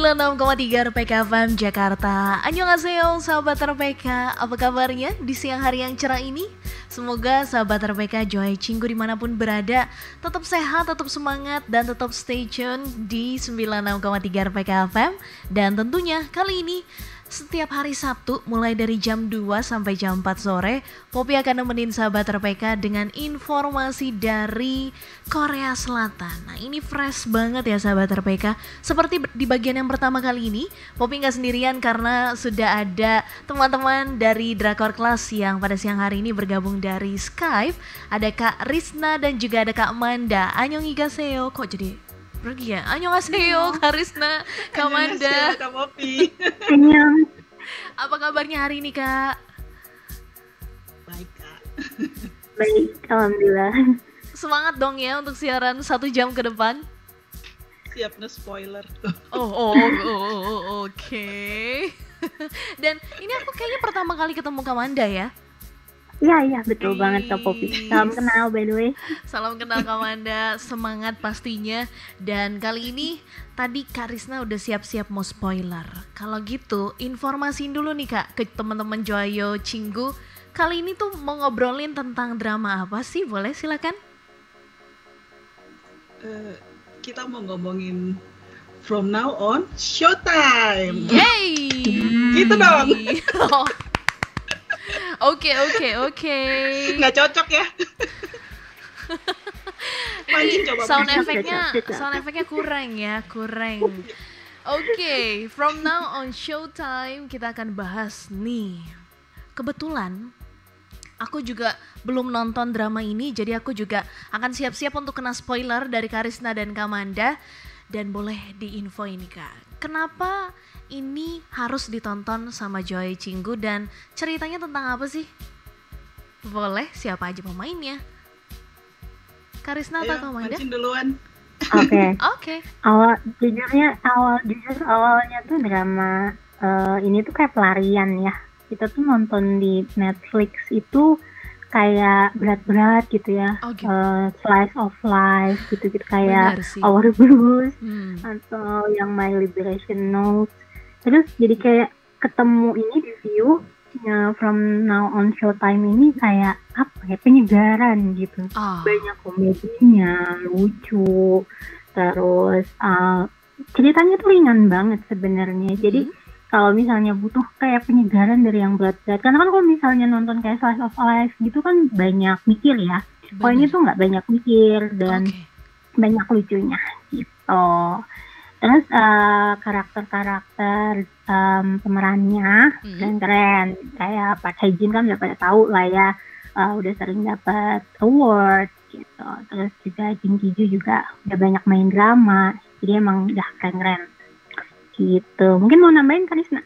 96,3 RPK FM Jakarta. Annyeonghaseyo sahabat RPK Apa kabarnya di siang hari yang cerah ini? Semoga sahabat RPK Joy Cinggu di mana pun berada Tetap sehat, tetap semangat dan tetap stay tune di 96,3 RPK FM Dan tentunya kali ini setiap hari Sabtu mulai dari jam 2 sampai jam 4 sore, Poppy akan nemenin sahabat RPK dengan informasi dari Korea Selatan. Nah ini fresh banget ya sahabat RPK. Seperti di bagian yang pertama kali ini, Poppy nggak sendirian karena sudah ada teman-teman dari Drakor Class yang pada siang hari ini bergabung dari Skype. Ada Kak Risna dan juga ada Kak Manda. Annyeonghaseyo. Kok jadi pergi ya? Annyeonghaseyo, Karisna, Kamanda. Kak Popi. Annyeong. Apa kabarnya hari ini, Kak? Baik, Kak. Baik, alhamdulillah. Semangat dong ya untuk siaran satu jam ke depan. Siap nge-spoiler. Oh, oh, oh, oh, oh, oke. Dan ini aku kayaknya pertama kali ketemu Kamanda ya. Iya, iya, betul banget Kak Popi. Salam kenal by the way. Salam kenal Kamanda, semangat pastinya. Dan kali ini tadi Kak Risna udah siap-siap mau spoiler. Kalau gitu, informasiin dulu nih Kak ke teman-teman Joyo Cinggu. Kali ini tuh mau ngobrolin tentang drama apa sih? Boleh silakan. Eh, kita mau ngomongin from now on showtime. Yeay! Gitu dong. Oke, oke, oke. Nggak cocok ya? Mancing coba. Sound efeknya sound efeknya kurang ya kurang. Oke from now on showtime kita akan bahas nih. Kebetulan aku juga belum nonton drama ini jadi aku juga akan siap-siap untuk kena spoiler dari Karisna dan Kamanda. Dan boleh diinfo ini kak. Kenapa ini harus ditonton sama Joy Cinggu dan ceritanya tentang apa sih boleh siapa aja pemainnya Karisna atau Kamanda mancing duluan. Oke. Oke. Awal jujurnya awal jujur awalnya tuh drama eh, ini tuh kayak pelarian ya. Kita tuh nonton di Netflix itu kayak berat-berat gitu ya. Oh, gitu. Eh, slice of life gitu-gitu kayak. Our Blues Hmm. atau yang My Liberation Notes. Terus jadi kayak ketemu ini di view ya, from now on showtime ini kayak apa ya penyegaran gitu Ah. banyak komedinya lucu terus uh, ceritanya tuh ringan banget sebenarnya jadi Mhm. kalau misalnya butuh kayak penyegaran dari yang berat-berat karena kan kalau misalnya nonton kayak slice of life gitu kan banyak mikir ya kalau ini tuh nggak banyak mikir dan Oke. banyak lucunya gitu. Terus eh, karakter-karakter em, pemerannya Mhm. keren-keren. Kayak Park Hae Jin kan udah pada tahu lah ya, eh, udah sering dapat award gitu. Terus juga Jin Ki Joo juga udah banyak main drama. Jadi emang udah keren-keren. Gitu. Mungkin mau nambahin Karisna?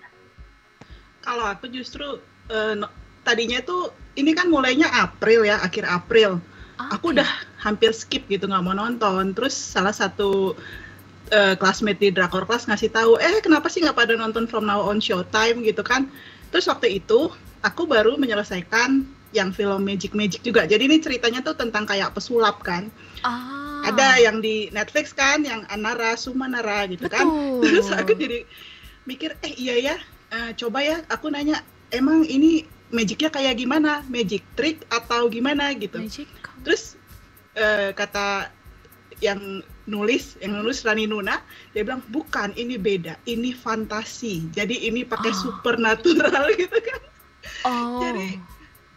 Kalau aku justru eh, no- tadinya tuh ini kan mulainya April ya, akhir April. Aku Oke. udah hampir skip gitu nggak mau nonton. Terus salah satu eh, classmate di Drakor Class ngasih tahu, eh kenapa sih nggak pada nonton From Now On Showtime gitu kan? Terus waktu itu aku baru menyelesaikan yang film Magic Magic juga. Jadi ini ceritanya tuh tentang kayak pesulap kan. Ah. Ada yang di Netflix kan, yang Anara Sumanara gitu kan. Betul. Terus aku jadi mikir, eh iya ya, eh, coba ya aku nanya, emang ini magicnya kayak gimana? Magic trick atau gimana gitu? Magic. Terus eh, kata yang nulis, yang nulis Rani Nuna, dia bilang bukan, ini beda, ini fantasi. Jadi ini pakai Oh. supernatural gitu kan. Oh. Jadi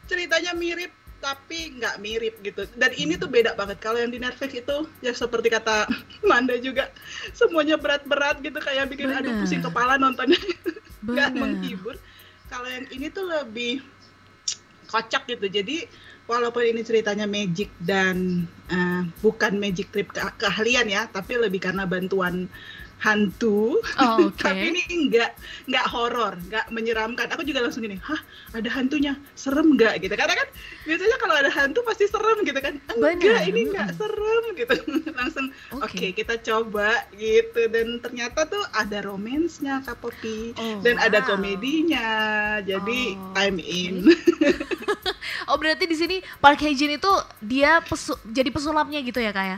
ceritanya mirip tapi nggak mirip gitu. Dan ini tuh beda banget. Kalau yang di Netflix itu ya seperti kata Manda juga semuanya berat-berat gitu kayak bikin aduh Bener. pusing kepala nontonnya nggak menghibur. Kalau yang ini tuh lebih kocak gitu. Jadi walaupun ini ceritanya magic dan eh, bukan magic trip ke keahlian ya, tapi lebih karena bantuan hantu. Oh, Oke. Tapi ini nggak nggak horor, nggak menyeramkan. Aku juga langsung gini, hah ada hantunya, serem nggak gitu? Karena kan biasanya kalau ada hantu pasti serem gitu kan? Enggak, Benar, ini nggak serem gitu. langsung, oke Oke. kita coba gitu. Dan ternyata tuh ada romansnya Kak Popi. Oh, Dan ada wow. komedinya, jadi Oh, I'm in. Oh berarti di sini Park Hae Jin itu dia pesu- jadi pesulapnya gitu ya kak ya?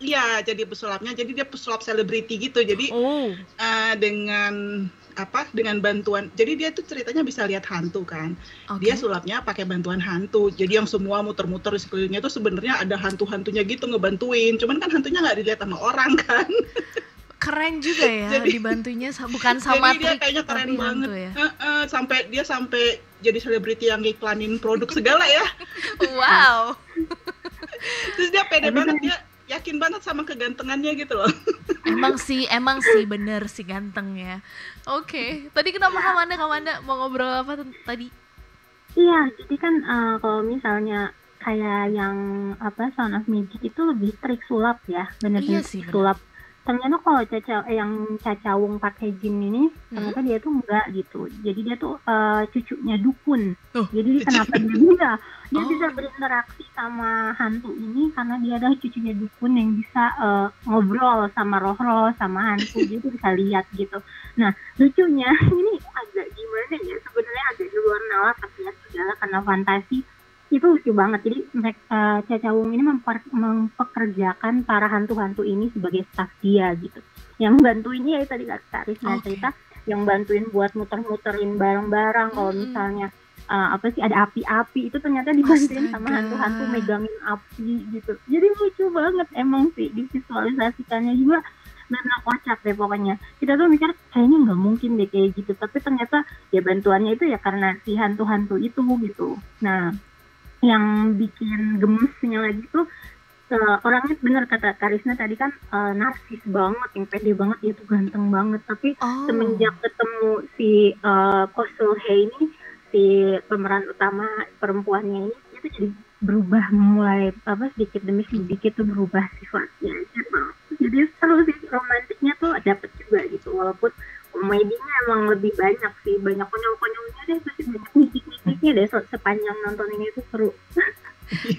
Iya, jadi pesulapnya. Jadi dia pesulap selebriti gitu. Jadi Oh. eh, dengan apa? Dengan bantuan. Jadi dia tuh ceritanya bisa lihat hantu kan. Oke. Dia sulapnya pakai bantuan hantu. Jadi yang semua muter-muter di sekelilingnya itu sebenarnya ada hantu-hantunya gitu ngebantuin. Cuman kan hantunya nggak dilihat sama orang kan. Keren juga ya Jadi- dibantunya bukan sama Jadi dia kayaknya keren banget. hantu ya. Heeh, sampai dia sampai jadi selebriti yang iklanin produk segala ya. Wow. Terus dia pede banget dia yakin banget sama kegantengannya gitu loh. Emang sih, emang sih bener sih ganteng ya. Oke, tadi kenapa Kamanda Kamanda mau ngobrol apa tadi? Iya, jadi kan eh, kalau misalnya kayak yang apa Sound of Magic itu lebih trik sulap ya, Iya benar-benar sih, sulap. Ternyata kalau caca eh, yang cacawung pakai jin ini, ternyata dia tuh enggak gitu. Jadi dia tuh eh, cucunya dukun. Oh, Jadi kenapa dia bisa? Dia Oh. bisa berinteraksi sama hantu ini karena dia adalah cucunya dukun yang bisa eh, ngobrol sama roh-roh, sama hantu. Jadi bisa lihat gitu. Nah, lucunya ini agak gimana ya sebenarnya agak di luar nalar tapi ya segala karena fantasi itu lucu banget. Jadi mereka Cacawung ini memper- mempekerjakan para hantu-hantu ini sebagai staff dia gitu. Yang bantuin ya tadi kak Risna Oke. cerita yang bantuin buat muter-muterin barang-barang. Kalau Mm-mm. misalnya uh, apa sih ada api-api itu ternyata dibantuin Astaga. sama hantu-hantu megangin api gitu. Jadi lucu banget emang sih divisualisasikannya. Juga benar kocak deh pokoknya. Kita tuh mikir kayaknya nggak mungkin deh kayak gitu. Tapi ternyata ya bantuannya itu ya karena si hantu-hantu itu gitu. Nah yang bikin gemesnya lagi tuh eh, orangnya bener kata Karisna tadi kan eh, narsis banget yang pede banget dia tuh ganteng banget. Tapi Oh. semenjak ketemu si uh, Kosul Hei ini si pemeran utama perempuannya ini dia tuh jadi berubah mulai apa sedikit demi sedikit tuh berubah sifatnya. Jadi seru sih romantisnya tuh dapet juga gitu. Walaupun komedinya emang lebih banyak sih banyak banyak mikik-mikiknya deh se- sepanjang nonton ini tuh seru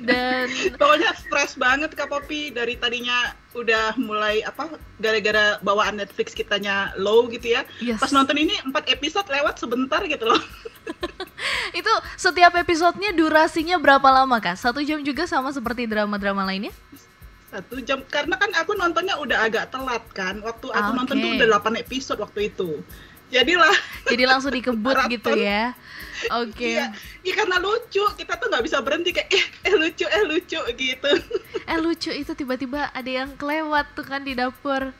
Dan Pokoknya stres banget Kak Popi dari tadinya udah mulai apa gara-gara bawaan Netflix kitanya low gitu ya. yes, Pas nonton ini empat episode lewat sebentar gitu loh. itu setiap episodenya durasinya berapa lama kak? Satu jam juga sama seperti drama-drama lainnya? Satu jam karena kan aku nontonnya udah agak telat kan. Waktu aku Ah, nonton tuh udah 8 episode waktu itu. Jadilah Jadi langsung dikebut Maraton. gitu ya? Oke. Iya, iya karena lucu, kita tuh nggak bisa berhenti kayak eh, eh lucu, eh lucu gitu. Eh lucu itu tiba-tiba ada yang kelewat tuh kan di dapur.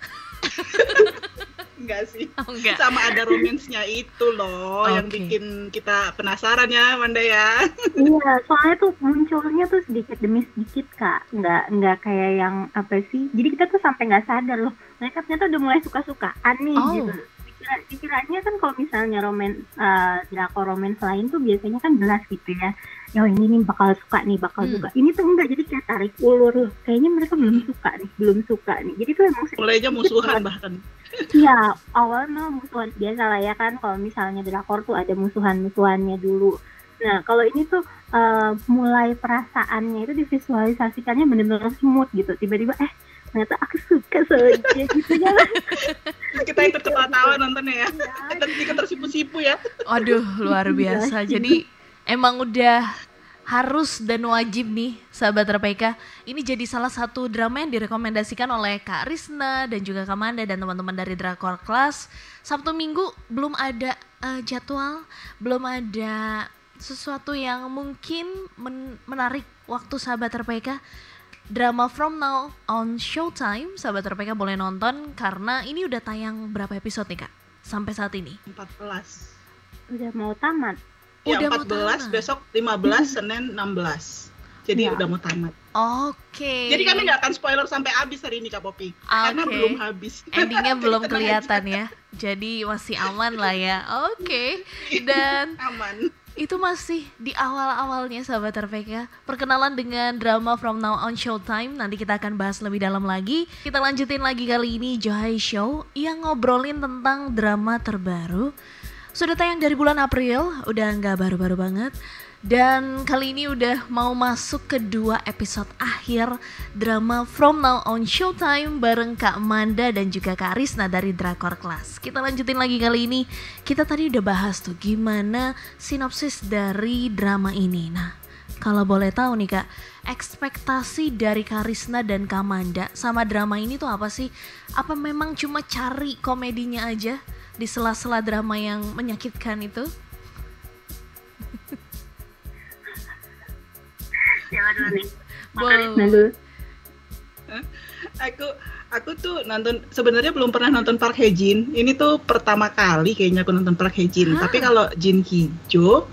Enggak sih. Oh enggak. Sama ada romansnya itu loh yang Oke. bikin kita penasaran ya, Manda ya. Iya, soalnya tuh munculnya tuh sedikit demi sedikit kak, nggak nggak kayak yang apa sih? Jadi kita tuh sampai nggak sadar loh, mereka ternyata udah mulai suka-sukaan nih Oh. gitu. Dikira, dikiranya kan kalau misalnya roman uh, drakor romance lain tuh biasanya kan jelas gitu ya. Ya ini nih bakal suka nih, bakal Hmm. suka. Ini tuh enggak, jadi kayak tarik ulur loh. Kayaknya mereka belum suka nih, belum suka nih. Jadi tuh emang Mulainya musuhan bahkan. Iya, awalnya musuhan biasa lah ya kan kalau misalnya drakor tuh ada musuhan-musuhannya dulu. Nah, kalau ini tuh eh, mulai perasaannya itu divisualisasikannya bener-bener smooth gitu. Tiba-tiba eh ternyata aku suka sama dia gitu ya. Kita ikut ketawa-tawa nontonnya ya. Iya. Dan ikut tersipu-sipu ya. Aduh, luar biasa. Jadi emang udah harus dan wajib nih sahabat RPK ini jadi salah satu drama yang direkomendasikan oleh Kak Risna dan juga Kak Manda dan teman-teman dari Drakor Class Sabtu Minggu belum ada eh, jadwal belum ada sesuatu yang mungkin men- menarik waktu sahabat RPK drama From Now on Showtime sahabat RPK boleh nonton karena ini udah tayang berapa episode nih Kak sampai saat ini 14. Udah mau tamat. Ya, Udah mau 14, tamat. besok 15, Senin 16. Jadi Ya. udah mau tamat. Oke. Jadi kami nggak akan spoiler sampai habis hari ini Kak Popi. Karena Oke. belum habis. endingnya belum kelihatan ya. Jadi masih aman lah ya. Oke. Dan aja. Aman. Itu masih di awal-awalnya sahabat RPK. Perkenalan dengan drama From Now on Showtime. Nanti kita akan bahas lebih dalam lagi. Kita lanjutin lagi kali ini Johai Show yang ngobrolin tentang drama terbaru. Sudah tayang dari bulan April, udah nggak baru-baru banget. Dan kali ini udah mau masuk ke dua episode akhir drama From Now on Showtime bareng Kak Manda dan juga Kak Risna dari Drakor Class. Kita lanjutin lagi kali ini. Kita tadi udah bahas tuh gimana sinopsis dari drama ini. Nah, Kalau boleh tahu nih kak, ekspektasi dari Karisna dan Kamanda sama drama ini tuh apa sih? Apa memang cuma cari komedinya aja di sela-sela drama yang menyakitkan itu? Siapa dulu nih? Wow. Karisna dulu. aku aku tuh nonton sebenarnya belum pernah nonton Park Hae Jin. Ini tuh pertama kali kayaknya aku nonton Park Hae Jin. Hah? Tapi kalau Jin Ki Jo,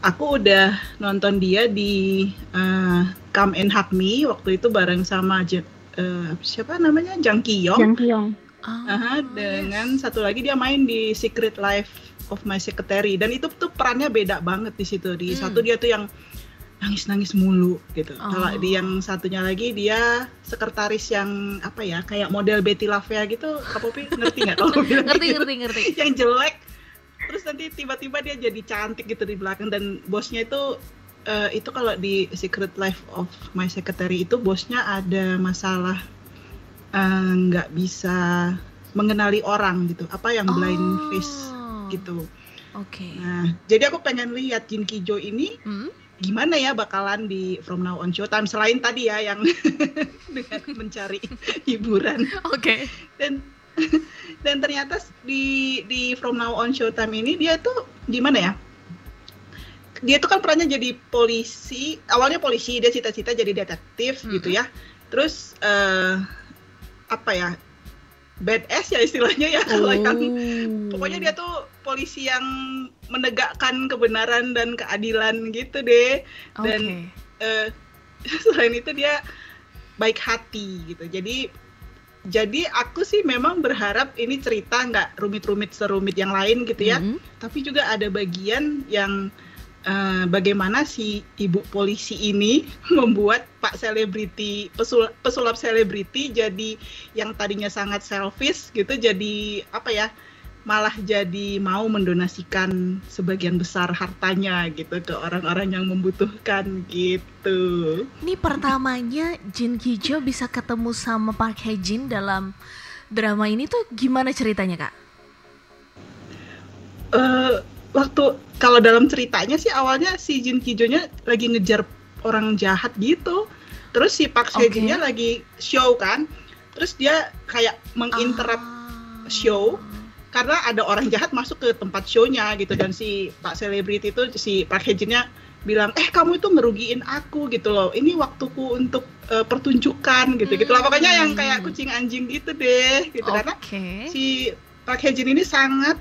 aku udah nonton dia di eh, Come and Hug Me waktu itu bareng sama Je- eh, siapa namanya Jang Ki Yong. Jang Kyung. Oh, Aha, dengan satu lagi dia main di Secret Life of My Secretary dan itu tuh perannya beda banget di situ. Di Hmm. satu dia tuh yang nangis-nangis mulu gitu. Oh. Kalau di yang satunya lagi dia sekretaris yang apa ya kayak model Betty Lavea gitu. Kak Popi ngerti nggak kalau bilang ngerti gitu? ngerti ngerti. yang jelek. Terus nanti tiba-tiba dia jadi cantik gitu di belakang dan bosnya itu eh, itu kalau di Secret Life of My Secretary itu bosnya ada masalah eh, nggak bisa mengenali orang gitu. Apa yang blind Oh, face gitu. Oke. Nah, jadi aku pengen lihat Jin Ki Jo ini Hmm? Gimana ya bakalan di From Now On Showtime selain tadi ya yang dengan mencari hiburan Oke. dan dan ternyata di di From Now On Showtime ini dia tuh gimana ya? Dia tuh kan perannya jadi polisi, awalnya polisi, dia cita-cita jadi detektif Mhm. gitu ya. Terus eh apa ya? Badass ya istilahnya ya kalau yang Oh. pokoknya dia tuh polisi yang menegakkan kebenaran dan keadilan gitu deh. Dan eh, selain itu dia baik hati gitu. Jadi jadi aku sih memang berharap ini cerita nggak rumit-rumit serumit yang lain gitu ya. Mhm. tapi juga ada bagian yang eh, bagaimana si ibu polisi ini membuat Pak selebriti pesul- pesulap selebriti jadi yang tadinya sangat selfish gitu jadi apa ya malah jadi mau mendonasikan sebagian besar hartanya gitu ke orang-orang yang membutuhkan gitu. Ini pertamanya Jin Ki Jo bisa ketemu sama Park Hae Jin dalam drama ini tuh gimana ceritanya kak? eh waktu kalau dalam ceritanya sih awalnya si Jin Kijo-nya lagi ngejar orang jahat gitu. Terus si Park Oke. Seo-joon-nya lagi show kan. Terus dia kayak menginterrupt Ah. show. Karena ada orang jahat masuk ke tempat show-nya gitu. Dan si Pak Selebriti itu si Park Hae Jin-nya bilang eh kamu itu ngerugiin aku gitu loh. Ini waktuku untuk eh, pertunjukan gitu gitu lah pokoknya yang kayak kucing anjing gitu deh gitu. Karena Oke. si Park Hae Jin ini sangat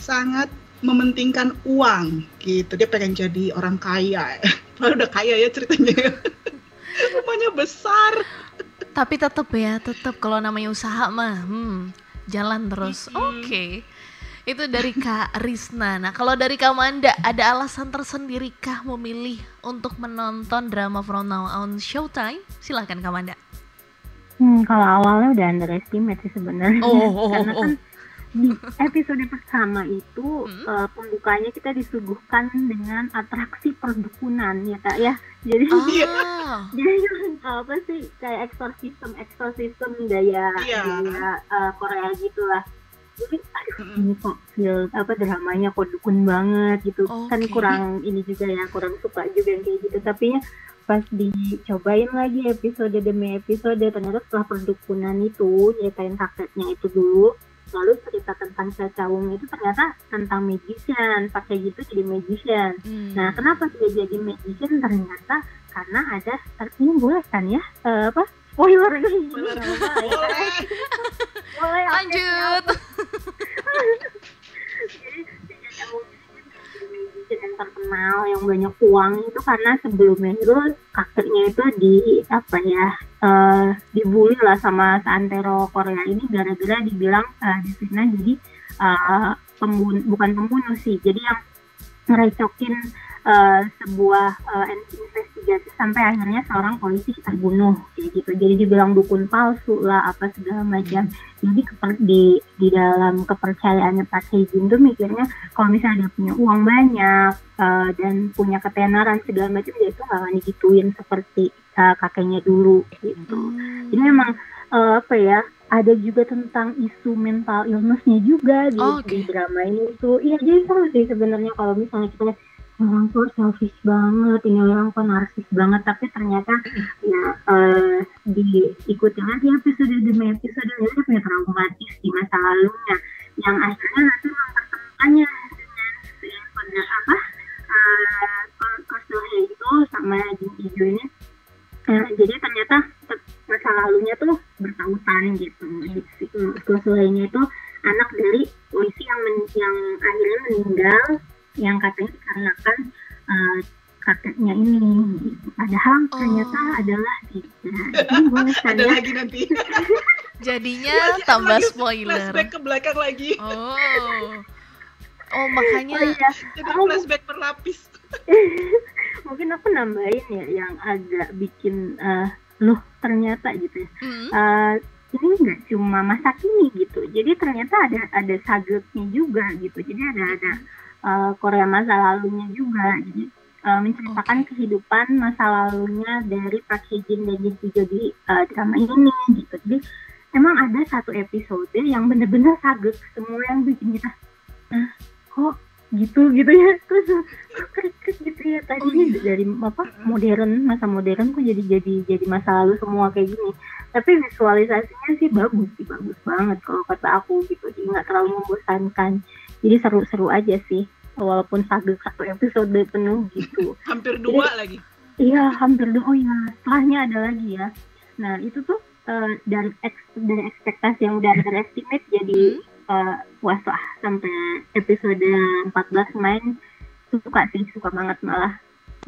sangat mementingkan uang gitu. Dia pengen jadi orang kaya. Padahal udah kaya ya ceritanya. Rumahnya besar. Tapi tetap ya, tetap kalau namanya usaha mah, hmm, jalan terus. Oke. Itu dari Kak Risna. Nah, kalau dari Kak Manda, ada alasan tersendiri kah memilih untuk menonton drama From Now On Showtime? Silahkan Kak Manda. Hmm, kalau awalnya udah underestimate sih sebenarnya. Oh, oh, oh, Karena oh. Kan di episode pertama itu Hmm. eh, pembukanya kita disuguhkan dengan atraksi perdukunan ya kak ya. Jadi Ah, dia yang apa sih kayak exorcism exorcism gaya gaya eh, Korea gitu lah. Jadi aduh Mm-mm. ini kok feel apa dramanya kok dukun banget gitu kan Oke. kurang ini juga ya kurang suka juga yang kayak gitu tapi ya pas dicobain lagi episode demi episode ternyata setelah perdukunan itu ceritain kakeknya itu dulu lalu cerita tentang Caca Wong itu ternyata tentang magician. Pakai gitu jadi magician. Hmm. nah kenapa dia jadi magician? Ternyata karena ada ini boleh kan ya? Eh, apa? Spoiler ini. Boleh, Lanjut. jadi yang terkenal yang banyak uang itu karena sebelumnya itu kakeknya itu di apa ya eh dibully lah sama seantero Korea ini gara-gara dibilang eh, difitnah. Jadi eh, pembun bukan pembunuh sih. Jadi yang ngerecokin eh, sebuah eh, investigasi sampai akhirnya seorang polisi terbunuh kayak gitu. Jadi dibilang dukun palsu lah apa segala macam. Jadi di di dalam kepercayaannya Pak Sejin tuh mikirnya kalau misalnya dia punya uang banyak eh, dan punya ketenaran segala macam dia itu nggak akan digituin seperti eh, kakeknya dulu gitu Hmm. jadi memang eh, apa ya ada juga tentang isu mental illnessnya juga di, Oh, oke. di drama ini tuh iya jadi seru sih sebenarnya kalau misalnya kita orang tuh selfish banget ini orang kok narsis banget tapi ternyata ya uh, diikuti lagi episode demi episode dia punya traumatis di masa lalunya yang akhirnya nanti mempertemukannya dengan apa uh, itu sama Jin Ijo ini uh, jadi ternyata masa lalunya tuh bertautan gitu Kosuhei itu anak dari polisi yang men, yang akhirnya meninggal yang katanya dikarenakan uh, kakeknya ini gitu. padahal oh. ternyata adalah tidak ada lagi nanti jadinya tambah lagi spoiler flashback ke belakang lagi oh oh makanya oh, iya. jadi oh. flashback agak bikin uh, loh ternyata gitu ya. Mm -hmm. uh, ini nggak cuma masa kini gitu. Jadi ternyata ada ada sagetnya juga gitu. Jadi ada ada uh, Korea masa lalunya juga. Jadi uh, menceritakan okay. kehidupan masa lalunya dari Park Hye Jin dan Jin Soo di uh, drama ini gitu. Jadi emang ada satu episode yang bener-bener saget semua yang bikin kita nah kok gitu gitu ya. Terus krik gitu ya tadi oh, iya. dari apa modern masa modern kok jadi jadi jadi masa lalu semua kayak gini. Tapi visualisasinya sih bagus sih bagus banget kalau kata aku gitu jadi nggak terlalu membosankan. Jadi seru-seru aja sih walaupun satu satu episode penuh gitu. Hampir dua jadi, lagi. iya hampir dua oh ya setelahnya ada lagi ya. Nah itu tuh uh, dari eks, dari ekspektasi yang udah underestimate jadi hmm uh, puas lah sampai episode 14 main suka sih suka banget malah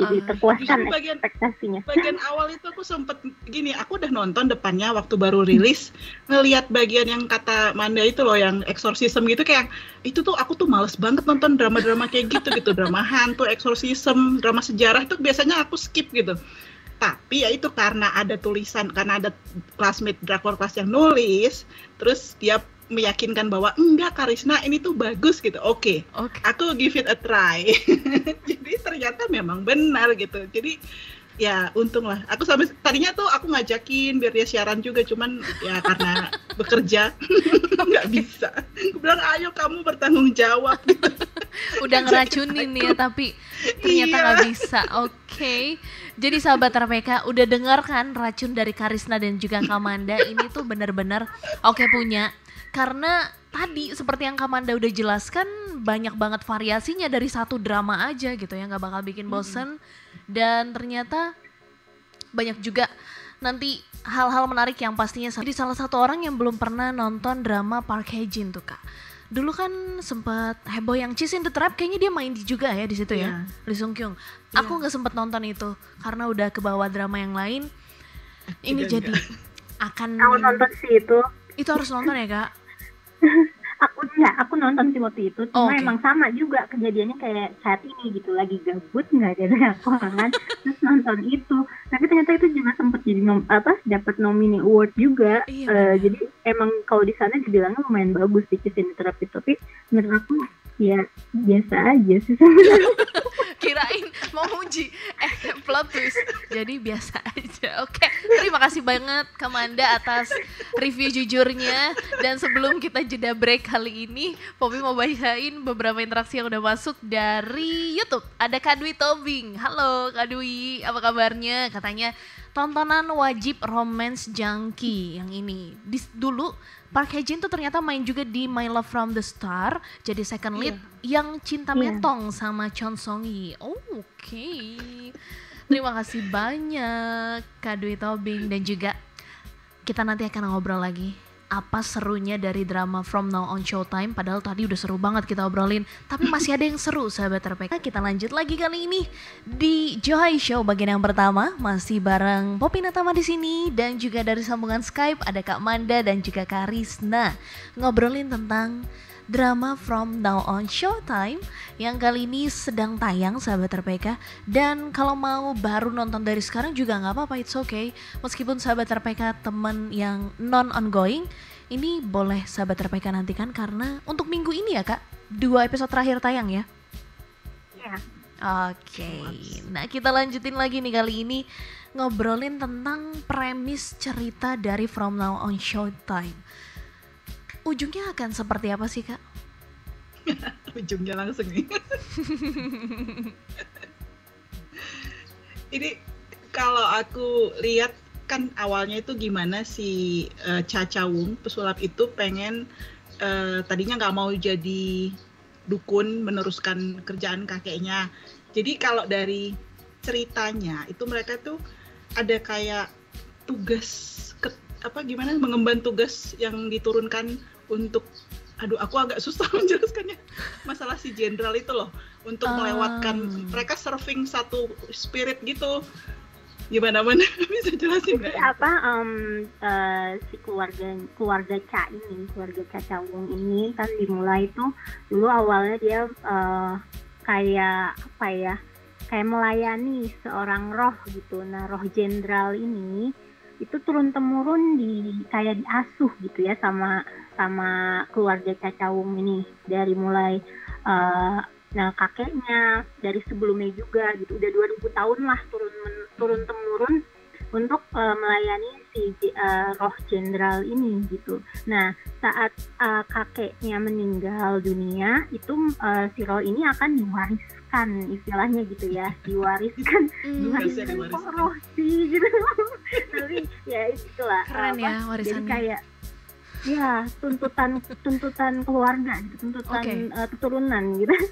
jadi uh, terpuaskan bagian, ekspektasinya. Bagian awal itu aku sempet gini, aku udah nonton depannya waktu baru rilis, ngelihat bagian yang kata Manda itu loh yang exorcism gitu kayak itu tuh aku tuh males banget nonton drama-drama kayak gitu gitu, drama hantu, exorcism, drama sejarah itu biasanya aku skip gitu. Tapi ya itu karena ada tulisan, karena ada classmate drakor kelas yang nulis, terus dia meyakinkan bahwa enggak Karisna ini tuh bagus gitu. Oke. Okay. Okay. Aku give it a try. Jadi ternyata memang benar gitu. Jadi ya untung lah. Aku sampai tadinya tuh aku ngajakin biar dia siaran juga, cuman ya karena bekerja nggak bisa. Aku bilang ayo kamu bertanggung jawab. Gitu. Udah ngeracunin ya, tapi ternyata nggak iya. bisa. Oke. Okay. Jadi sahabat RPK udah dengar kan racun dari Karisna dan juga Kamanda ini tuh bener-bener oke okay, punya karena tadi seperti yang Kamanda udah jelaskan banyak banget variasinya dari satu drama aja gitu ya nggak bakal bikin bosen hmm. dan ternyata banyak juga nanti hal-hal menarik yang pastinya jadi salah satu orang yang belum pernah nonton drama Park Hae Jin tuh kak dulu kan sempat heboh yang Cheese in the Trap kayaknya dia main juga ya di situ yeah. ya Lee Sung Kyung yeah. aku nggak sempat nonton itu karena udah ke bawah drama yang lain ini Tidak jadi akan kamu nonton sih itu itu harus nonton ya kak? Aku ya aku nonton sih waktu itu. Cuma oh, okay. emang sama juga kejadiannya kayak saat ini gitu. Lagi gabut nggak ada lapangan terus nonton itu. Tapi ternyata itu juga sempat jadi nom apa dapat nomini award juga. Iya, uh, jadi emang kalau di sana dibilangnya lumayan bagus di kisah terapi tapi menurut aku ya biasa aja sih kirain mau uji eh plot twist. Jadi biasa aja. Oke terima kasih banget Kamanda atas review jujurnya. Dan sebelum kita jeda break kali ini Poppy mau bacain beberapa interaksi yang udah masuk dari YouTube. Ada Kadwi Tobing. Halo Kadwi. Apa kabarnya? Katanya tontonan wajib romance junkie yang ini Dis, dulu Park Hae Jin tuh ternyata main juga di My Love from the Star jadi second lead yeah. yang cinta yeah. metong sama Chon Song Yi. Oh, Oke. Okay. Terima kasih banyak Kak Dwi Tobing dan juga kita nanti akan ngobrol lagi apa serunya dari drama From Now On Showtime? Padahal tadi udah seru banget kita obrolin tapi masih ada yang seru sahabat RPK kita lanjut lagi kali ini di Johai Show bagian yang pertama. Masih bareng Poppy Natama di sini dan juga dari sambungan Skype ada Kak Manda dan juga Kak Rizna ngobrolin tentang drama From Now On Showtime yang kali ini sedang tayang sahabat RPK dan kalau mau baru nonton dari sekarang juga nggak apa-apa it's okay. Meskipun sahabat RPK teman yang non ongoing ini boleh sahabat RPK nantikan karena untuk minggu ini ya kak. Dua episode terakhir tayang ya? Ya Oke, okay. nah kita lanjutin lagi nih kali ini ngobrolin tentang premis cerita dari From Now On Showtime ujungnya akan seperti apa sih kak? ujungnya langsung nih. Ini kalau aku lihat kan awalnya itu gimana si uh, Caca Wung pesulap itu pengen uh, tadinya nggak mau jadi dukun meneruskan kerjaan kakeknya. Jadi kalau dari ceritanya itu mereka tuh ada kayak tugas ke, apa gimana mengemban tugas yang diturunkan untuk aduh aku agak susah menjelaskannya masalah si jenderal itu loh untuk um. melewatkan mereka surfing satu spirit gitu gimana mana bisa jelasin nggak? apa um, uh, si keluarga keluarga Ca ini keluarga Ca Cawung ini kan dimulai itu dulu awalnya dia uh, kayak apa ya kayak melayani seorang roh gitu nah roh jenderal ini itu turun temurun di kayak diasuh gitu ya sama sama keluarga Cacawung ini dari mulai uh, nah kakeknya dari sebelumnya juga gitu udah 2000 tahun lah turun men, turun temurun untuk uh, melayani si uh, roh jenderal ini gitu. Nah saat uh, kakeknya meninggal dunia itu uh, si roh ini akan diwariskan istilahnya gitu ya diwariskan mm, diwariskan kok roh sih gitu. Tapi ya itulah. Keren apa, ya warisannya. Jadi kayak ya tuntutan tuntutan keluarga gitu, tuntutan okay. uh, keturunan gitu.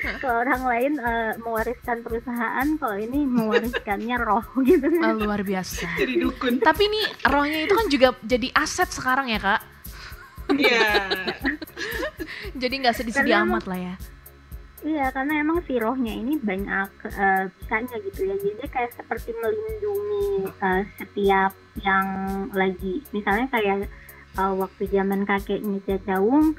Kalau orang lain uh, mewariskan perusahaan kalau ini mewariskannya roh gitu oh, luar biasa. Jadi dukun. Tapi ini rohnya itu kan juga jadi aset sekarang ya kak? Iya. Yeah. jadi nggak sedih-sedih amat lah ya Iya, karena emang si rohnya ini banyak uh, bisanya gitu ya. Jadi kayak seperti melindungi uh, setiap yang lagi, misalnya kayak uh, waktu zaman kakeknya Cacawung,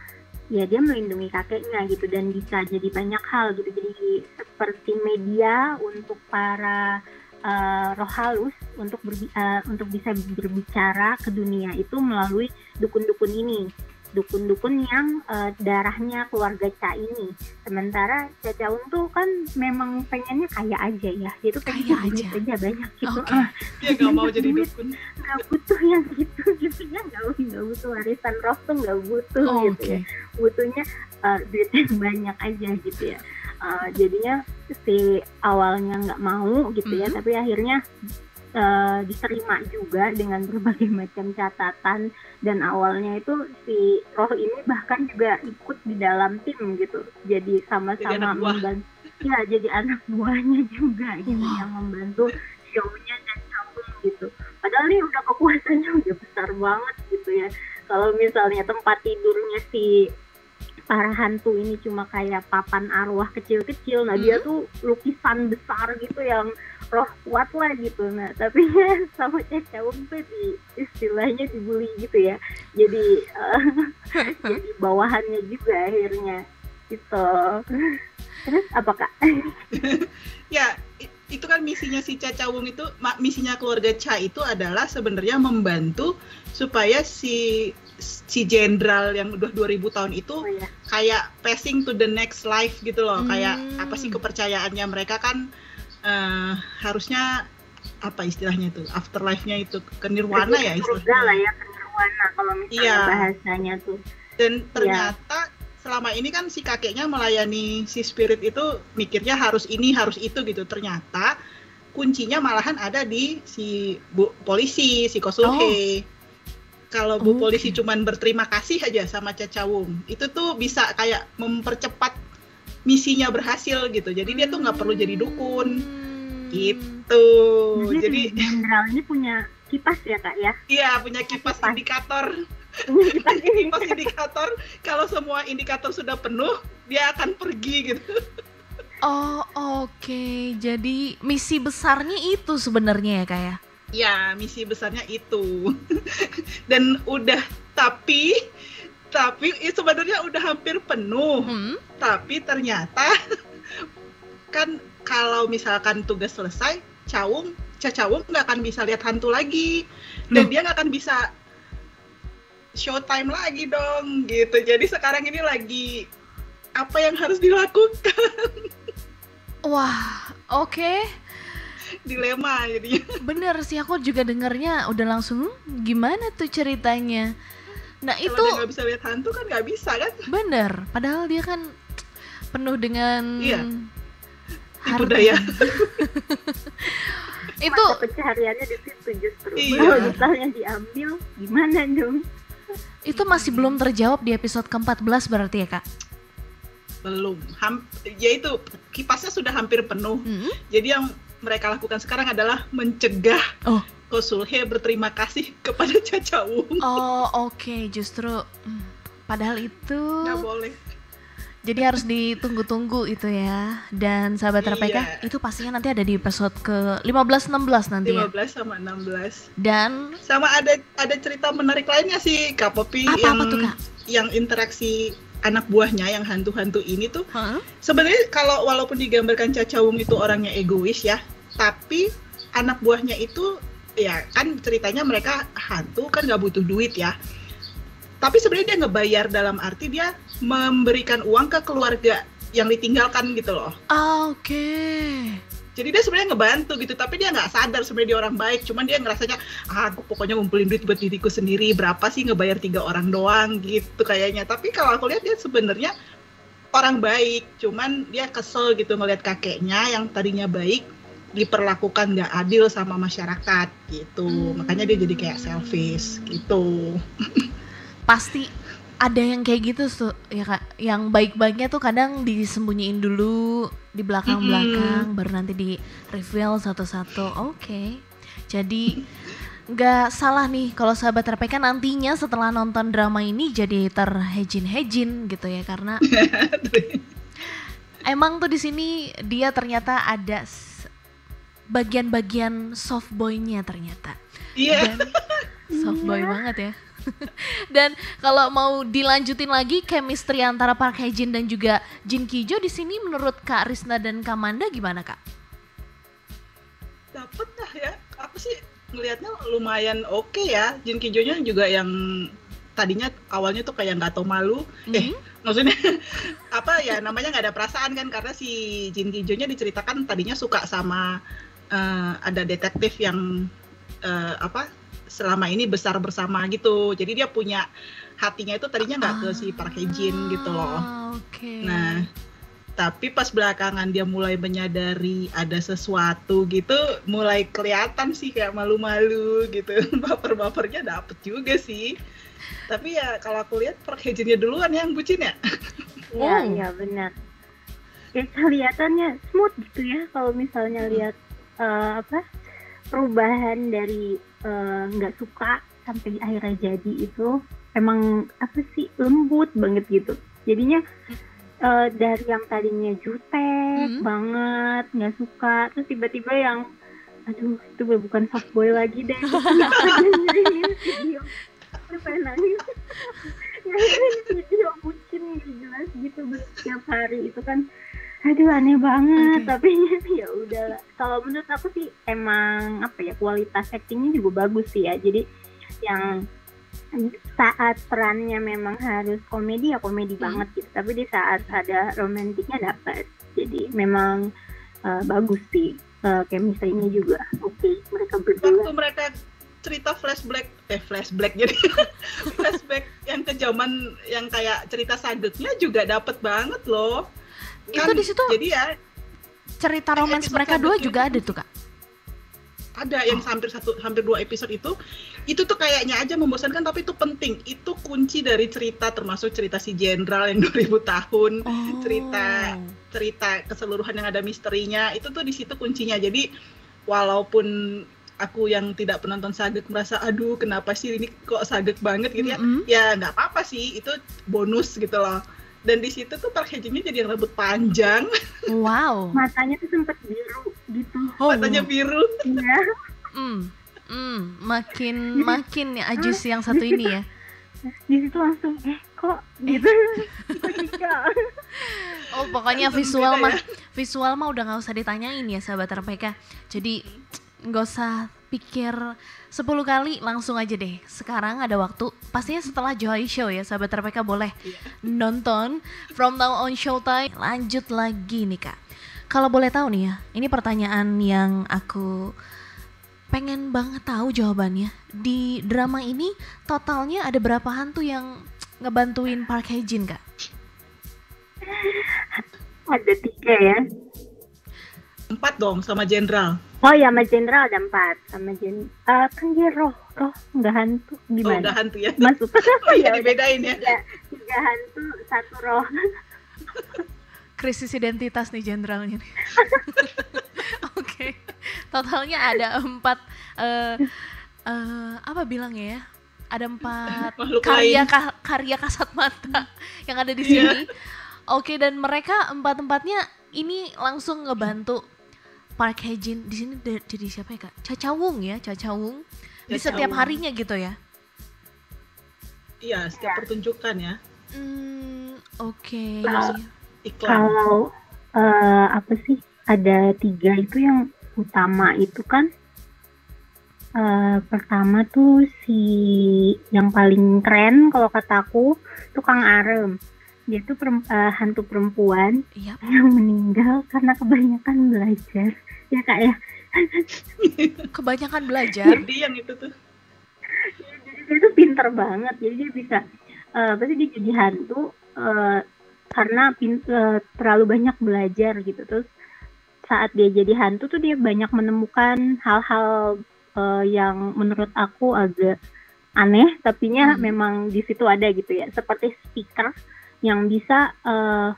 ya dia melindungi kakeknya gitu dan bisa jadi banyak hal gitu. Jadi seperti media untuk para uh, roh halus untuk uh, untuk bisa berbicara ke dunia itu melalui dukun-dukun ini dukun-dukun yang uh, darahnya keluarga Ca ini. Sementara Ca Caung tuh kan memang pengennya kaya aja ya. Dia tuh pengen aja. aja banyak gitu. Okay. Uh, dia gak mau jadi dukun. Gak butuh yang gitu gitu ya. Gak, gak butuh warisan roh tuh gak butuh oh, gitu okay. ya. Butuhnya uh, duit yang banyak aja gitu ya. Uh, jadinya si awalnya nggak mau gitu ya, mm -hmm. tapi akhirnya uh, diterima juga dengan berbagai macam catatan. Dan awalnya itu si Roh ini bahkan juga ikut di dalam tim gitu. Jadi sama-sama membantu. Ya jadi anak buahnya juga gitu yang membantu show-nya dan cabut gitu. Padahal ini udah kekuasaannya udah besar banget gitu ya. Kalau misalnya tempat tidurnya si para hantu ini cuma kayak papan arwah kecil-kecil nah hmm. dia tuh lukisan besar gitu yang roh kuat lah gitu nah tapi ya sama cewek tuh di istilahnya dibully gitu ya jadi uh, jadi bawahannya juga akhirnya gitu terus apa kak ya itu kan misinya si Caca Wung itu misinya keluarga Cha itu adalah sebenarnya membantu supaya si si jenderal yang udah 2000 tahun itu oh, iya. kayak passing to the next life gitu loh. Hmm. Kayak apa sih kepercayaannya mereka kan uh, harusnya apa istilahnya itu afterlife-nya itu ke nirwana ya istilahnya. lah ya ke nirwana kalau misalnya iya. bahasanya tuh. Dan iya. ternyata ya. selama ini kan si kakeknya melayani si spirit itu mikirnya harus ini harus itu gitu. Ternyata kuncinya malahan ada di si bu polisi si Kosuhe. Oh kalau Bu Polisi cuman berterima kasih aja sama Cacawung, itu tuh bisa kayak mempercepat misinya berhasil gitu. Jadi dia tuh nggak perlu jadi dukun. Gitu. Jadi, jadi jenderal ini punya kipas ya kak ya? Iya punya kipas, kipas. indikator. kipas indikator. Kalau semua indikator sudah penuh, dia akan pergi gitu. Oh oke, okay. jadi misi besarnya itu sebenarnya ya kak ya? Ya, misi besarnya itu. Dan udah tapi tapi ya sebenarnya udah hampir penuh. Hmm? Tapi ternyata kan kalau misalkan tugas selesai, Cawung, Cacawung nggak akan bisa lihat hantu lagi. Dan dia nggak akan bisa showtime lagi dong gitu. Jadi sekarang ini lagi apa yang harus dilakukan? Wah, oke. Okay dilema jadi bener sih aku juga dengarnya udah langsung gimana tuh ceritanya Nah Kalau itu nggak bisa lihat hantu kan nggak bisa kan? bener. Padahal dia kan penuh dengan Iya. Tipu daya. itu Mata pencahariannya di situ justru. Iya. Kalau misalnya diambil, gimana dong? itu masih belum terjawab di episode ke-14 berarti ya kak? Belum. Ham ya itu kipasnya sudah hampir penuh. Hmm? Jadi yang mereka lakukan sekarang adalah mencegah Oh. Kosulhe berterima kasih kepada Caca Wung. Oh oke justru hmm, padahal itu Nggak boleh. jadi harus ditunggu-tunggu itu ya dan sahabat RPK Iya. itu pastinya nanti ada di episode ke 15 16 nanti ya 15 sama 16. dan Sama ada ada cerita menarik lainnya sih Kak Popi apa yang apa tuh kak? yang interaksi anak buahnya yang hantu-hantu ini tuh Hah? sebenarnya kalau walaupun digambarkan Caca itu orangnya egois ya, tapi anak buahnya itu ya kan ceritanya mereka hantu kan nggak butuh duit ya. Tapi sebenarnya dia ngebayar dalam arti dia memberikan uang ke keluarga yang ditinggalkan gitu loh. Ah, Oke. Jadi dia sebenarnya ngebantu gitu, tapi dia nggak sadar sebenarnya dia orang baik. Cuman dia ngerasanya, ah aku pokoknya ngumpulin duit buat diriku sendiri. Berapa sih ngebayar tiga orang doang gitu kayaknya. Tapi kalau aku lihat dia sebenarnya orang baik. Cuman dia kesel gitu ngelihat kakeknya yang tadinya baik diperlakukan nggak adil sama masyarakat gitu. Hmm. Makanya dia jadi kayak selfish gitu. Pasti ada yang kayak gitu tuh ya kak. Yang baik-baiknya tuh kadang disembunyiin dulu di belakang-belakang, baru nanti di reveal satu-satu. Oke. Jadi nggak salah nih kalau sahabat RPK nantinya setelah nonton drama ini jadi terhejin-hejin gitu ya karena emang tuh di sini dia ternyata ada bagian-bagian soft boy-nya ternyata. Iya. Dan soft boy banget ya. dan kalau mau dilanjutin lagi chemistry antara Park Hae Jin dan juga Jin Ki Jo di sini menurut Kak Risna dan Kamanda gimana Kak? Dapet lah ya. Aku sih ngelihatnya lumayan oke ya. Jin Kijonya juga yang tadinya awalnya tuh kayak nggak tahu malu. Eh, Mhm. maksudnya apa ya namanya nggak ada perasaan kan karena si Jin Kijonya diceritakan tadinya suka sama eh, ada detektif yang eh, apa selama ini besar bersama gitu jadi dia punya hatinya itu tadinya nggak ke si Park Hae Jin gitu loh Ah, Oke. nah tapi pas belakangan dia mulai menyadari ada sesuatu gitu mulai kelihatan sih kayak malu-malu gitu baper-bapernya dapet juga sih tapi ya kalau aku lihat Park Hae Jinnya duluan yang bucin ya Iya, Oh. iya benar. Ya kelihatannya smooth gitu ya kalau misalnya lihat eh, apa perubahan dari eh, nggak suka sampai akhirnya jadi itu emang apa sih lembut banget gitu. Jadinya eh, dari yang tadinya jutek Hmm. banget nggak suka terus tiba-tiba yang aduh itu bukan soft boy lagi deh kenapa dia ngirimin video Aku pengen nangis video bucin jelas gitu setiap hari itu kan aduh aneh banget Oke. tapi ya udah kalau menurut aku sih emang apa ya kualitas actingnya juga bagus sih ya. Jadi yang saat perannya memang harus komedi ya komedi Hmm. banget gitu. Tapi di saat ada romantiknya dapat. Jadi memang uh, bagus sih uh, chemistry-nya juga. Oke mereka waktu berdua mereka cerita flashback eh flashback jadi flashback yang ke zaman yang kayak cerita sadetnya juga dapet banget loh Itu Kan di situ jadi ya cerita romance episode mereka dua juga ada tuh Kak. ada yang hampir satu hampir dua episode itu. Itu tuh kayaknya aja membosankan tapi itu penting. Itu kunci dari cerita termasuk cerita si jenderal yang 2000 tahun Oh. cerita cerita keseluruhan yang ada misterinya. Itu tuh di situ kuncinya. Jadi walaupun aku yang tidak penonton sagek merasa aduh kenapa sih ini kok sagek banget? gitu ya. Mm-mm. ya nggak apa-apa sih. Itu bonus gitu loh dan di situ tuh Park Hae Jinnya jadi yang rambut panjang Wow. matanya tuh sempet biru gitu Oh, matanya biru ya mm, mm, makin makin ya Ajus yang satu ini ya. di situ langsung eh kok gitu. Oh pokoknya Langsung visual beda mah ya. visual mah udah nggak usah ditanyain ya sahabat RPK. Jadi nggak usah pikir 10 kali langsung aja deh. Sekarang ada waktu pastinya setelah Joy Show ya sahabat RPK boleh Iya. nonton From Now On Showtime. Lanjut lagi nih kak. Kalau boleh tahu nih ya, ini pertanyaan yang aku pengen banget tahu jawabannya. Di drama ini totalnya ada berapa hantu yang ngebantuin Park Hae Jin, Kak? Ada tiga ya. Empat dong sama jenderal. Oh ya, sama jenderal ada empat. Sama jen, uh, kan dia roh, roh nggak hantu Oh, gimana? udah hantu ya. Masuk. Oh iya Ya dibedain ya. tiga, tiga hantu, satu roh. Krisis identitas nih jenderalnya. Oke, totalnya ada empat eh eh, apa bilangnya ya? Ada empat Makhluk karya ka- karya kasat mata yang ada di Iya. sini. Oke, dan mereka empat empatnya ini langsung ngebantu Park Hae Jin di sini jadi siapa ya kak? Caca Wung ya, Caca Wung di Caca setiap Wung. harinya gitu ya. Iya, setiap pertunjukan ya. Hmm, oke. Nah, Iklan. Kalau eh, apa sih? Ada tiga itu yang utama itu kan. eh, pertama tuh si yang paling keren kalau kataku tuh Kang Arem. Dia tuh perem- eh, hantu perempuan Iya. yang meninggal karena kebanyakan belajar. Ya kak ya. Kebanyakan belajar. Jadi yang itu tuh. jadi dia tuh pinter banget jadi dia bisa eh pasti dia jadi hantu eh, karena pin- eh, terlalu banyak belajar gitu terus saat dia jadi hantu tuh dia banyak menemukan hal-hal eh, yang menurut aku agak aneh tapinya Hmm. memang di situ ada gitu ya seperti speaker yang bisa eh,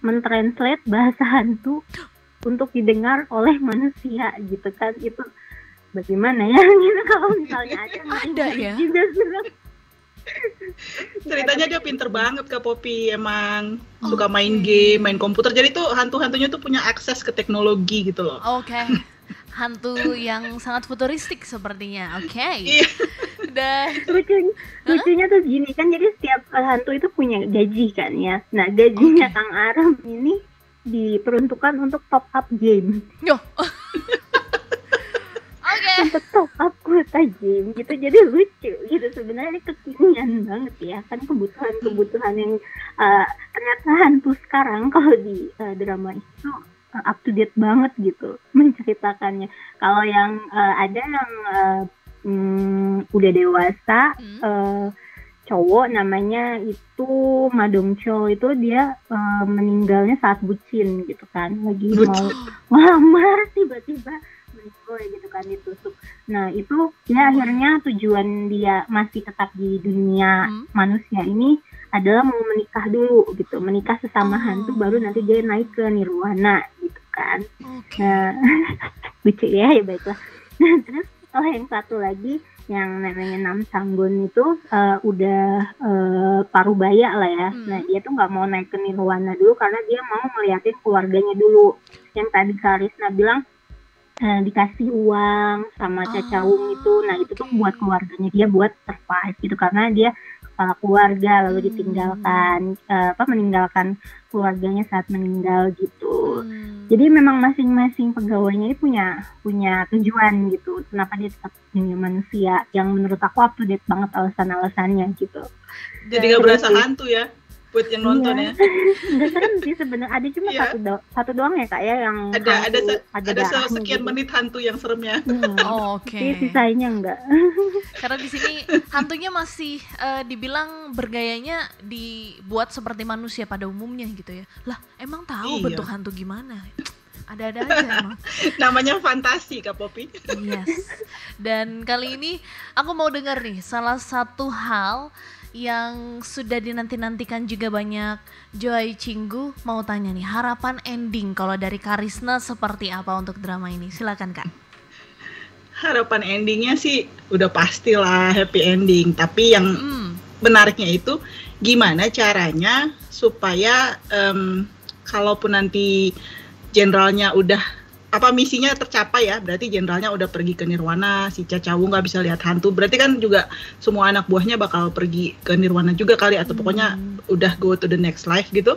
mentranslate bahasa hantu untuk didengar oleh manusia gitu kan itu bagaimana ya gitu kalau misalnya ada Ada ya? juga Ceritanya dia pinter banget Kak Poppy emang Oh, suka main game, main komputer. Jadi tuh hantu-hantunya tuh punya akses ke teknologi gitu loh. Oke. Hantu yang sangat futuristik sepertinya. Oke. Iya. Dan lucunya lucunya tuh gini kan jadi setiap hantu itu punya gaji kan ya. Nah gajinya Oke. Kang Aram ini diperuntukkan untuk top up game. Yo. Oke. untuk top up kuota game gitu. Jadi lucu gitu. Sebenarnya ini kekinian banget ya. Kan kebutuhan-kebutuhan yang eh, ternyata hantu sekarang kalau di eh, drama itu eh, up to date banget gitu menceritakannya. Kalau yang eh, ada yang eh, hmm, udah dewasa Hmm. eh, cowok namanya itu Madongcho itu dia eh, meninggalnya saat bucin gitu kan lagi mau melamar tiba-tiba meninggal gitu kan ditusuk nah itu ya akhirnya tujuan dia masih tetap di dunia Hmm. manusia ini adalah mau menikah dulu gitu menikah sesama Oh. hantu baru nanti dia naik ke nirwana gitu kan Oke. Nah, lucu ya, ya baiklah. Nah, terus oh yang satu lagi yang namanya Nam Sanggun itu eh, udah eh, parubaya lah ya. Hmm. Nah dia tuh nggak mau naik ke Nirwana dulu karena dia mau ngeliatin keluarganya dulu. Yang tadi Karisna bilang eh, dikasih uang sama Caca Oh, Wung itu. Nah itu tuh buat keluarganya dia buat survive gitu karena dia kepala keluarga lalu Hmm. ditinggalkan eh, apa meninggalkan keluarganya saat meninggal gitu. Hmm. Jadi memang masing-masing pegawainya ini punya punya tujuan gitu. Kenapa dia tetap dunia manusia yang menurut aku up to date banget alasan-alasannya gitu. Jadi nggak berasa hantu ya buat yang nonton Iya. ya. Serem sih sebenarnya. Ada cuma Iya. satu do- satu doang ya kak ya yang Ada ada hantu, se- ada darahnya sekian gitu. menit hantu yang seremnya. Hmm. Oh, Oke. Tapi sisanya enggak. Karena di sini hantunya masih eh, dibilang bergayanya dibuat seperti manusia pada umumnya gitu ya. Lah, emang tahu Iya. bentuk hantu gimana? Ada-ada aja emang. Namanya fantasi Kak Poppy. Yes. Dan kali ini aku mau dengar nih salah satu hal yang sudah dinanti-nantikan juga banyak Joy Cinggu mau tanya nih harapan ending kalau dari Karisna seperti apa untuk drama ini silakan kak Harapan endingnya sih udah pastilah happy ending. Tapi yang hmm. menariknya itu gimana caranya supaya em, kalaupun nanti jenderalnya udah apa misinya tercapai ya berarti jenderalnya udah pergi ke Nirwana si Caca Wu nggak bisa lihat hantu berarti kan juga semua anak buahnya bakal pergi ke Nirwana juga kali atau pokoknya Hmm. udah go to the next life gitu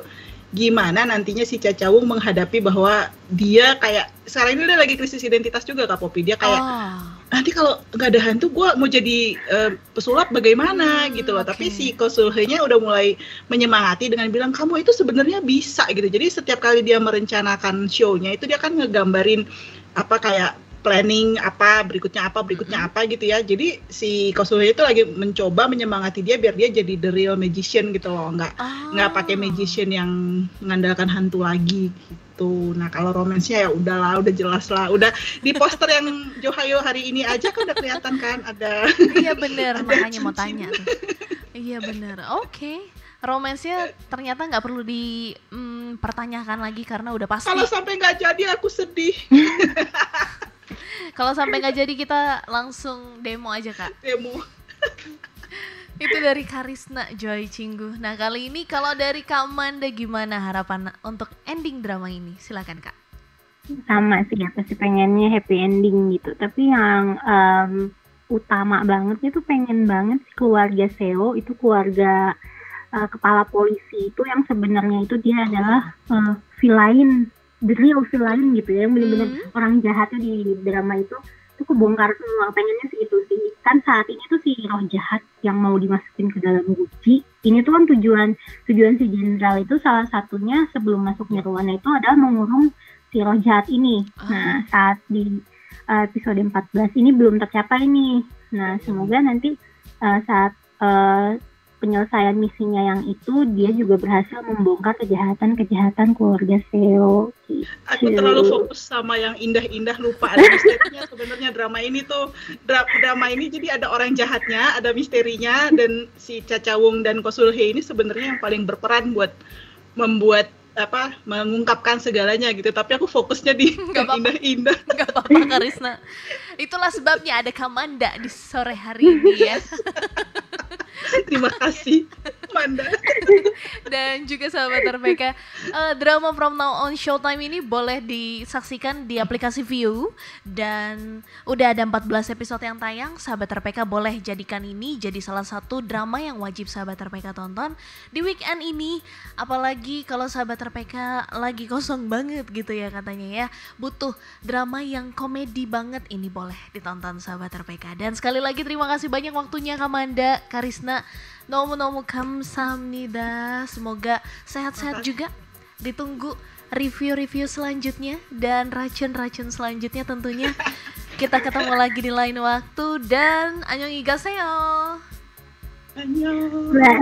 gimana nantinya si Caca Wu menghadapi bahwa dia kayak sekarang ini dia lagi krisis identitas juga Kak Popi dia kayak Oh. Nanti kalau nggak ada hantu gue mau jadi eh, pesulap bagaimana Hmm, gitu loh. Oke. tapi si konsulhenya udah mulai menyemangati dengan bilang kamu itu sebenarnya bisa gitu. Jadi setiap kali dia merencanakan show-nya itu dia kan ngegambarin apa kayak planning apa berikutnya apa berikutnya apa gitu ya. Jadi si Kosuhe itu lagi mencoba menyemangati dia biar dia jadi the real magician gitu loh. Nggak Oh. nggak pakai magician yang mengandalkan hantu lagi. gitu nah kalau romansnya ya udahlah udah jelas lah udah di poster yang Johayo hari ini aja kan udah kelihatan kan ada Iya bener, Ada makanya mau tanya tuh. Iya bener, oke. Romansnya ternyata nggak perlu dipertanyakan lagi karena udah pasti. kalau sampai nggak jadi aku sedih Kalau sampai nggak jadi kita langsung demo aja kak. demo Itu dari Karisna Joy Cinggu. Nah kali ini kalau dari Kak Manda gimana harapan untuk ending drama ini? Silakan kak. sama sih aku sih pengennya happy ending gitu tapi yang em, utama banget itu pengen banget sih keluarga Seo itu keluarga eh, kepala polisi itu yang sebenarnya itu dia adalah eh, villain the real villain gitu ya yang benar-benar Hmm. orang jahatnya di drama itu itu kebongkar semua pengennya sih itu sih. Kan saat ini tuh si roh jahat yang mau dimasukin ke dalam guci ini tuh kan tujuan tujuan si jenderal itu salah satunya sebelum masuk nirwana itu adalah mengurung si roh jahat ini. Nah saat di uh, episode 14 ini belum tercapai nih. Nah semoga nanti uh, saat uh, penyelesaian misinya yang itu dia juga berhasil membongkar kejahatan-kejahatan keluarga Seo gitu. aku terlalu fokus sama yang indah-indah lupa ada misterinya sebenarnya drama ini tuh dra- drama ini jadi ada orang jahatnya ada misterinya dan si Caca Wong dan Kosulhe ini sebenarnya yang paling berperan buat membuat apa mengungkapkan segalanya gitu tapi aku fokusnya di Nggak indah-indah Gak apa-apa Karisna. Itulah sebabnya ada Kamanda di sore hari ini ya. terima kasih Manda Dan juga sahabat RPK, eh, drama From Now On Showtime ini boleh disaksikan di aplikasi View dan udah ada 14 episode yang tayang. Sahabat RPK boleh jadikan ini jadi salah satu drama yang wajib sahabat RPK tonton di weekend ini. Apalagi kalau sahabat RPK lagi kosong banget gitu ya katanya ya. Butuh drama yang komedi banget ini boleh ditonton sahabat RPK. Dan sekali lagi terima kasih banyak waktunya Kamanda, Karisna, Nomu-nomu kamsahamnida. Semoga sehat-sehat juga. Ditunggu review-review selanjutnya dan racun-racun selanjutnya tentunya. Kita ketemu lagi di lain waktu dan annyeonghaseyo. Annyeong. Nah,